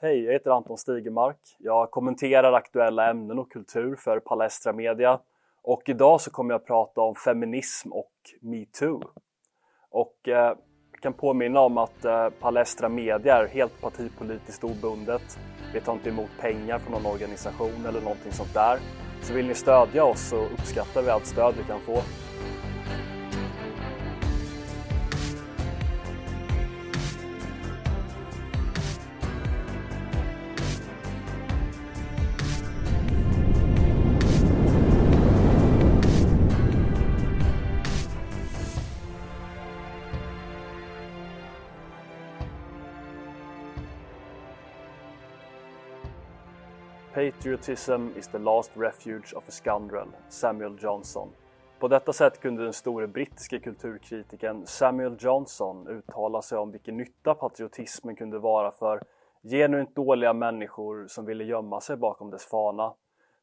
Hej, jag heter Anton Stigemark. Jag kommenterar aktuella ämnen och kultur för Palestra Media och idag så kommer jag prata om feminism och metoo. Och eh, jag kan påminna om att eh, Palestra Media är helt partipolitiskt obundet. Vi tar inte emot pengar från någon organisation eller någonting sånt där. Så vill ni stödja oss så uppskattar vi allt stöd vi kan få. Patriotism is the last refuge of a scoundrel, Samuel Johnson. På detta sätt kunde den store brittiske kulturkritiken Samuel Johnson uttala sig om vilken nytta patriotismen kunde vara för genuint dåliga människor som ville gömma sig bakom dess fana.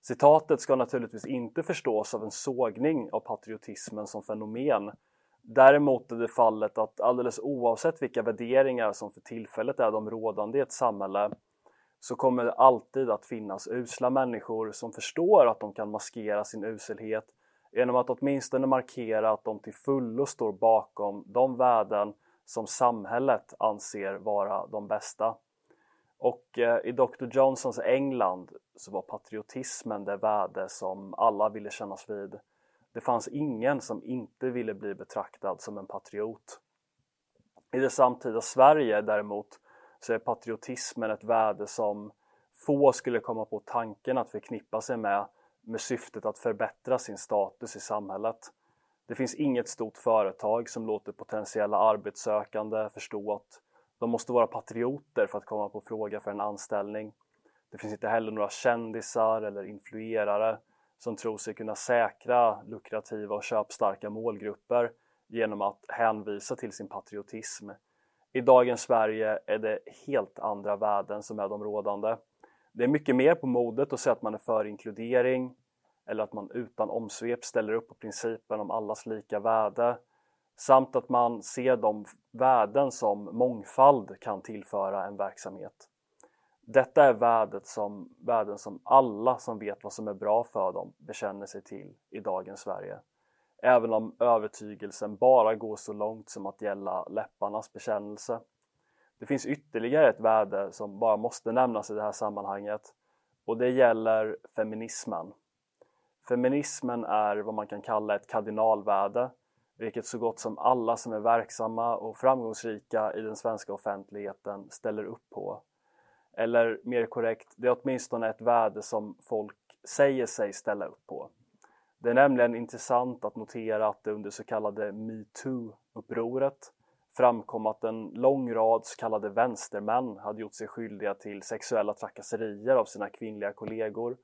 Citatet ska naturligtvis inte förstås av en sågning av patriotismen som fenomen. Däremot är det fallet att alldeles oavsett vilka värderingar som för tillfället är de rådande i ett samhälle så kommer det alltid att finnas usla människor som förstår att de kan maskera sin uselhet genom att åtminstone markera att de till fullo står bakom de värden som samhället anser vara de bästa. Och eh, i Dr Johnsons England så var patriotismen det värde som alla ville kännas vid. Det fanns ingen som inte ville bli betraktad som en patriot. I det samtida Sverige däremot så är patriotismen ett värde som få skulle komma på tanken att förknippa sig med med syftet att förbättra sin status i samhället. Det finns inget stort företag som låter potentiella arbetssökande förstå att de måste vara patrioter för att komma på fråga för en anställning. Det finns inte heller några kändisar eller influerare som tror sig kunna säkra lukrativa och köpstarka målgrupper genom att hänvisa till sin patriotism. I dagens Sverige är det helt andra värden som är de rådande. Det är mycket mer på modet att säga att man är för inkludering eller att man utan omsvep ställer upp på principen om allas lika värde samt att man ser de värden som mångfald kan tillföra en verksamhet. Detta är värdet som, värden som alla som vet vad som är bra för dem bekänner sig till i dagens Sverige även om övertygelsen bara går så långt som att gälla läpparnas bekännelse. Det finns ytterligare ett värde som bara måste nämnas i det här sammanhanget och det gäller feminismen. Feminismen är vad man kan kalla ett kardinalvärde vilket så gott som alla som är verksamma och framgångsrika i den svenska offentligheten ställer upp på. Eller mer korrekt, det är åtminstone ett värde som folk säger sig ställa upp på. Det är nämligen intressant att notera att det under så kallade metoo-upproret framkom att en lång rad så kallade vänstermän hade gjort sig skyldiga till sexuella trakasserier av sina kvinnliga kollegor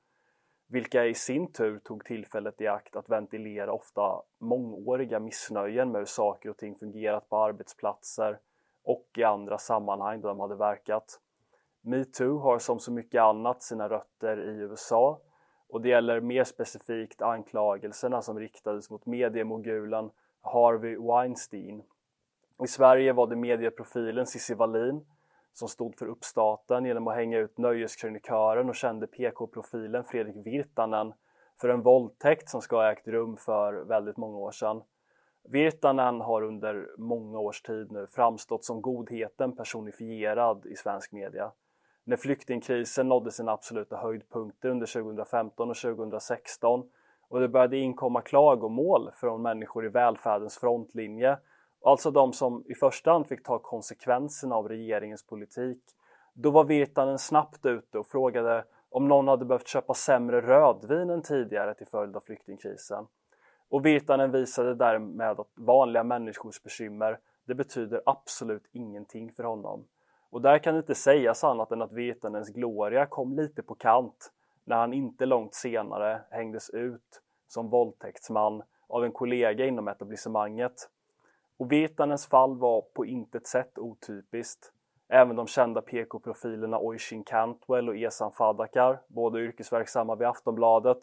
vilka i sin tur tog tillfället i akt att ventilera ofta mångåriga missnöjen med hur saker och ting fungerat på arbetsplatser och i andra sammanhang där de hade verkat. Metoo har som så mycket annat sina rötter i USA och det gäller mer specifikt anklagelserna som riktades mot mediemogulen Harvey Weinstein. I Sverige var det medieprofilen Cissi Wallin som stod för uppstaten genom att hänga ut nöjeskrönikören och kände PK-profilen Fredrik Virtanen för en våldtäkt som ska ha ägt rum för väldigt många år sedan. Virtanen har under många års tid nu framstått som godheten personifierad i svensk media när flyktingkrisen nådde sina absoluta höjdpunkter under 2015 och 2016 och det började inkomma klagomål från människor i välfärdens frontlinje, alltså de som i första hand fick ta konsekvenserna av regeringens politik. Då var Virtanen snabbt ute och frågade om någon hade behövt köpa sämre rödvin än tidigare till följd av flyktingkrisen. Och Virtanen visade därmed att vanliga människors bekymmer, det betyder absolut ingenting för honom. Och där kan det inte sägas annat än att Virtanens gloria kom lite på kant när han inte långt senare hängdes ut som våldtäktsman av en kollega inom etablissemanget. Och Virtanens fall var på intet sätt otypiskt. Även de kända PK-profilerna Oisin Cantwell och Esan Fadakar, båda yrkesverksamma vid Aftonbladet,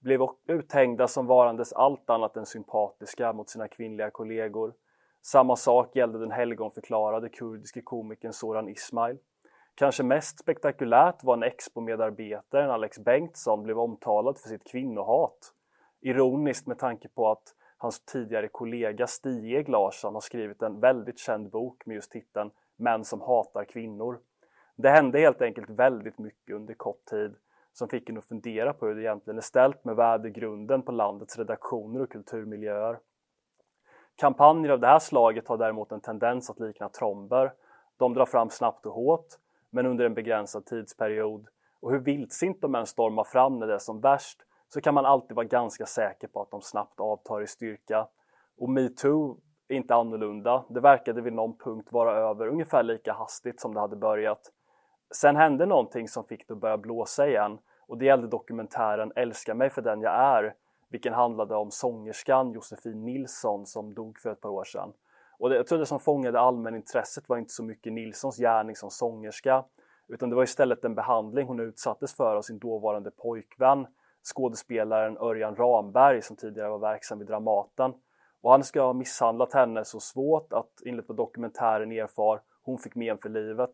blev uthängda som varandes allt annat än sympatiska mot sina kvinnliga kollegor. Samma sak gällde den helgonförklarade kurdiske komikern Soran Ismail. Kanske mest spektakulärt var när Expo-medarbetaren Alex Bengtsson blev omtalad för sitt kvinnohat. Ironiskt med tanke på att hans tidigare kollega Stieg Larsson har skrivit en väldigt känd bok med just titeln Män som hatar kvinnor. Det hände helt enkelt väldigt mycket under kort tid som fick en att fundera på hur det egentligen är ställt med värdegrunden på landets redaktioner och kulturmiljöer. Kampanjer av det här slaget har däremot en tendens att likna tromber. De drar fram snabbt och hårt, men under en begränsad tidsperiod. Och hur vildsint de än stormar fram när det är som värst så kan man alltid vara ganska säker på att de snabbt avtar i styrka. Och metoo är inte annorlunda. Det verkade vid någon punkt vara över ungefär lika hastigt som det hade börjat. Sen hände någonting som fick det att börja blåsa igen och det gällde dokumentären Älska mig för den jag är vilken handlade om sångerskan Josefin Nilsson som dog för ett par år sedan. Och det, jag tror det som fångade allmänintresset var inte så mycket Nilssons gärning som sångerska utan det var istället den behandling hon utsattes för av sin dåvarande pojkvän skådespelaren Örjan Ramberg som tidigare var verksam vid Dramaten. Och han ska ha misshandlat henne så svårt att enligt vad dokumentären erfar hon fick men för livet.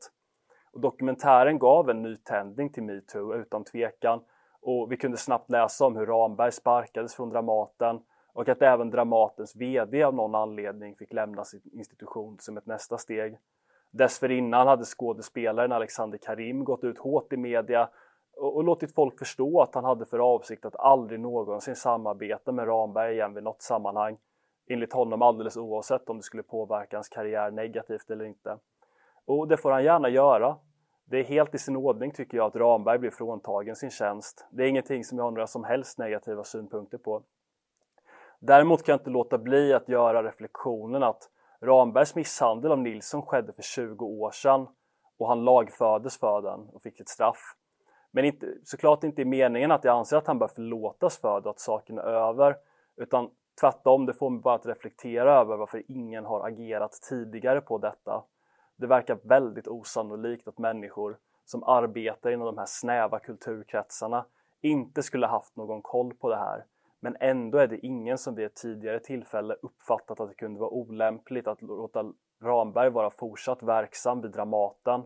Och dokumentären gav en nytändning till metoo utan tvekan och vi kunde snabbt läsa om hur Ramberg sparkades från Dramaten och att även Dramatens VD av någon anledning fick lämna sin institution som ett nästa steg. Dessförinnan hade skådespelaren Alexander Karim gått ut hårt i media och, låtit folk förstå att han hade för avsikt att aldrig någonsin samarbeta med Ramberg igen vid något sammanhang. Enligt honom alldeles oavsett om det skulle påverka hans karriär negativt eller inte. Och det får han gärna göra. Det är helt i sin ordning tycker jag att Ramberg blir fråntagen sin tjänst. Det är ingenting som jag har några som helst negativa synpunkter på. Däremot kan jag inte låta bli att göra reflektionen att Rambergs misshandel av Nilsson skedde för 20 år sedan och han lagfördes för den och fick ett straff. Men inte, såklart inte i meningen att jag anser att han bör förlåtas för det och att saken är över utan tvärtom, det får mig bara att reflektera över varför ingen har agerat tidigare på detta. Det verkar väldigt osannolikt att människor som arbetar inom de här snäva kulturkretsarna inte skulle haft någon koll på det här. Men ändå är det ingen som vid ett tidigare tillfälle uppfattat att det kunde vara olämpligt att låta Ramberg vara fortsatt verksam vid Dramaten.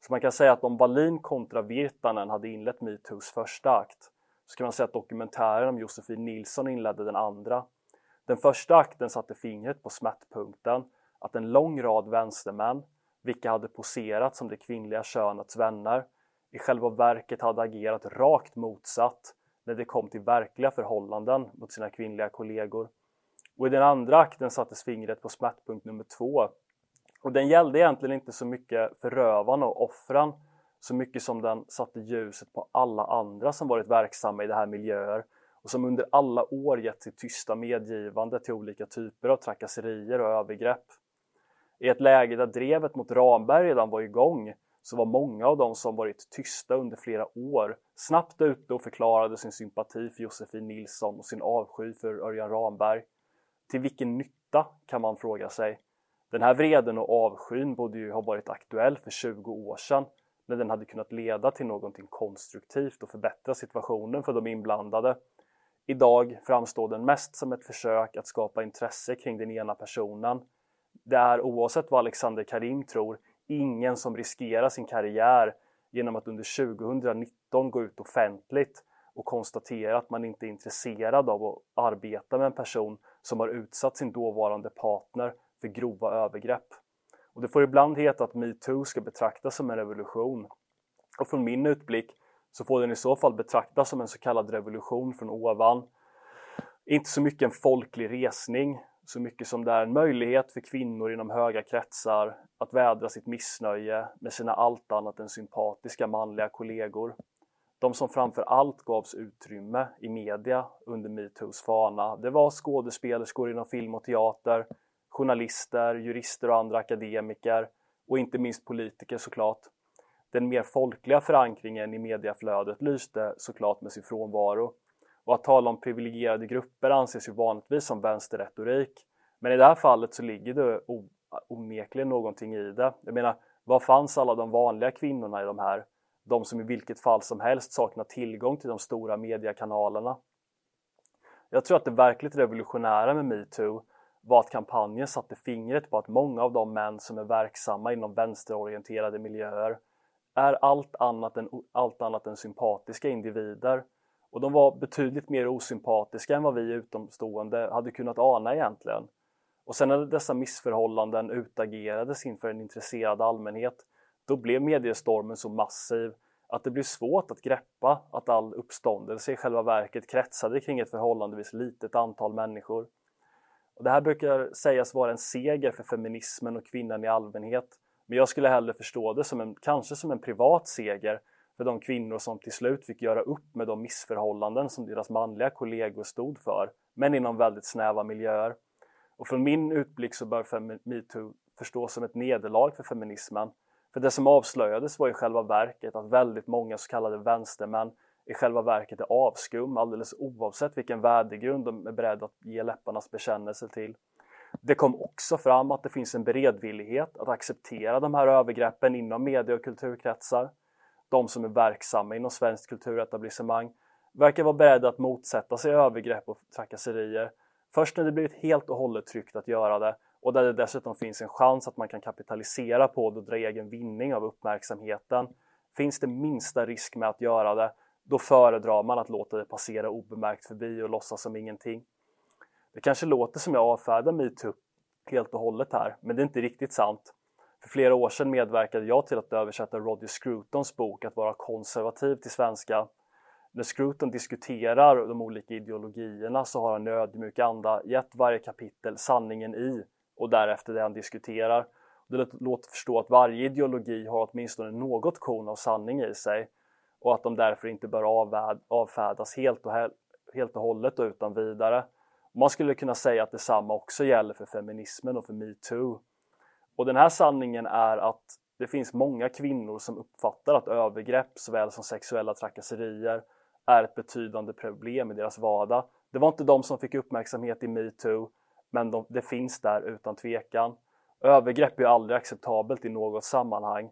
Så man kan säga att om Wallin kontra Virtanen hade inlett metoos första akt så kan man säga att dokumentären om Josefin Nilsson inledde den andra. Den första akten satte fingret på smärtpunkten att en lång rad vänstermän vilka hade poserat som det kvinnliga könets vänner, i själva verket hade agerat rakt motsatt när det kom till verkliga förhållanden mot sina kvinnliga kollegor. Och i den andra akten sattes fingret på smärtpunkt nummer två. Och den gällde egentligen inte så mycket förövarna och offren så mycket som den satte ljuset på alla andra som varit verksamma i de här miljöer och som under alla år gett sitt tysta medgivande till olika typer av trakasserier och övergrepp. I ett läge där drevet mot Ramberg redan var igång så var många av dem som varit tysta under flera år snabbt ute och förklarade sin sympati för Josefin Nilsson och sin avsky för Örjan Ramberg. Till vilken nytta kan man fråga sig? Den här vreden och avskyn borde ju ha varit aktuell för 20 år sedan när den hade kunnat leda till någonting konstruktivt och förbättra situationen för de inblandade. Idag framstår den mest som ett försök att skapa intresse kring den ena personen det är oavsett vad Alexander Karim tror ingen som riskerar sin karriär genom att under 2019 gå ut offentligt och konstatera att man inte är intresserad av att arbeta med en person som har utsatt sin dåvarande partner för grova övergrepp. Och det får ibland heta att metoo ska betraktas som en revolution. Och från min utblick så får den i så fall betraktas som en så kallad revolution från ovan. Inte så mycket en folklig resning så mycket som det är en möjlighet för kvinnor inom höga kretsar att vädra sitt missnöje med sina allt annat än sympatiska manliga kollegor. De som framför allt gavs utrymme i media under metoos fana, det var skådespelerskor inom film och teater, journalister, jurister och andra akademiker och inte minst politiker såklart. Den mer folkliga förankringen i mediaflödet lyste såklart med sin frånvaro. Och att tala om privilegierade grupper anses ju vanligtvis som vänsterretorik. Men i det här fallet så ligger det onekligen någonting i det. Jag menar, var fanns alla de vanliga kvinnorna i de här? De som i vilket fall som helst saknar tillgång till de stora mediekanalerna. Jag tror att det verkligt revolutionära med metoo var att kampanjen satte fingret på att många av de män som är verksamma inom vänsterorienterade miljöer är allt annat än, allt annat än sympatiska individer. Och de var betydligt mer osympatiska än vad vi utomstående hade kunnat ana egentligen. Och sen när dessa missförhållanden utagerades inför en intresserad allmänhet, då blev mediestormen så massiv att det blev svårt att greppa att all uppståndelse i själva verket kretsade kring ett förhållandevis litet antal människor. Och det här brukar sägas vara en seger för feminismen och kvinnan i allmänhet, men jag skulle hellre förstå det som en, kanske som en privat seger för de kvinnor som till slut fick göra upp med de missförhållanden som deras manliga kollegor stod för, men inom väldigt snäva miljöer. Och från min utblick så bör metoo förstås som ett nederlag för feminismen. För det som avslöjades var i själva verket att väldigt många så kallade vänstermän i själva verket är avskum alldeles oavsett vilken värdegrund de är beredda att ge läpparnas bekännelse till. Det kom också fram att det finns en beredvillighet att acceptera de här övergreppen inom media och kulturkretsar. De som är verksamma inom svenskt kulturetablissemang verkar vara beredda att motsätta sig övergrepp och trakasserier först när det blivit helt och hållet tryggt att göra det och där det dessutom finns en chans att man kan kapitalisera på det och dra egen vinning av uppmärksamheten. Finns det minsta risk med att göra det, då föredrar man att låta det passera obemärkt förbi och låtsas som ingenting. Det kanske låter som jag avfärdar metoo helt och hållet här, men det är inte riktigt sant. För flera år sedan medverkade jag till att översätta Roger Scrutons bok Att vara konservativ till svenska. När Scruton diskuterar de olika ideologierna så har han i ödmjuk anda gett varje kapitel sanningen i och därefter det han diskuterar. Det låter förstå att varje ideologi har åtminstone något korn av sanning i sig och att de därför inte bör avfärdas helt och, helt och hållet och utan vidare. Man skulle kunna säga att detsamma också gäller för feminismen och för metoo. Och den här sanningen är att det finns många kvinnor som uppfattar att övergrepp såväl som sexuella trakasserier är ett betydande problem i deras vardag. Det var inte de som fick uppmärksamhet i metoo, men de, det finns där utan tvekan. Övergrepp är aldrig acceptabelt i något sammanhang.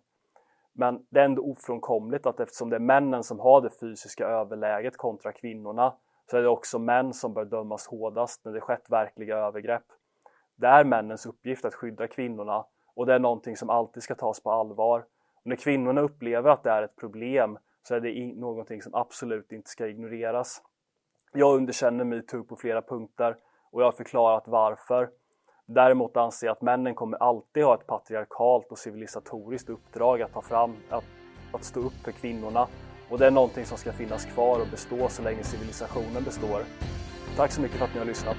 Men det är ändå ofrånkomligt att eftersom det är männen som har det fysiska överläget kontra kvinnorna så är det också män som bör dömas hårdast när det skett verkliga övergrepp. Det är männens uppgift att skydda kvinnorna och det är någonting som alltid ska tas på allvar. Och när kvinnorna upplever att det är ett problem så är det någonting som absolut inte ska ignoreras. Jag underkänner metoo på flera punkter och jag har förklarat varför. Däremot anser jag att männen kommer alltid ha ett patriarkalt och civilisatoriskt uppdrag att ta fram, att, att stå upp för kvinnorna och det är någonting som ska finnas kvar och bestå så länge civilisationen består. Tack så mycket för att ni har lyssnat.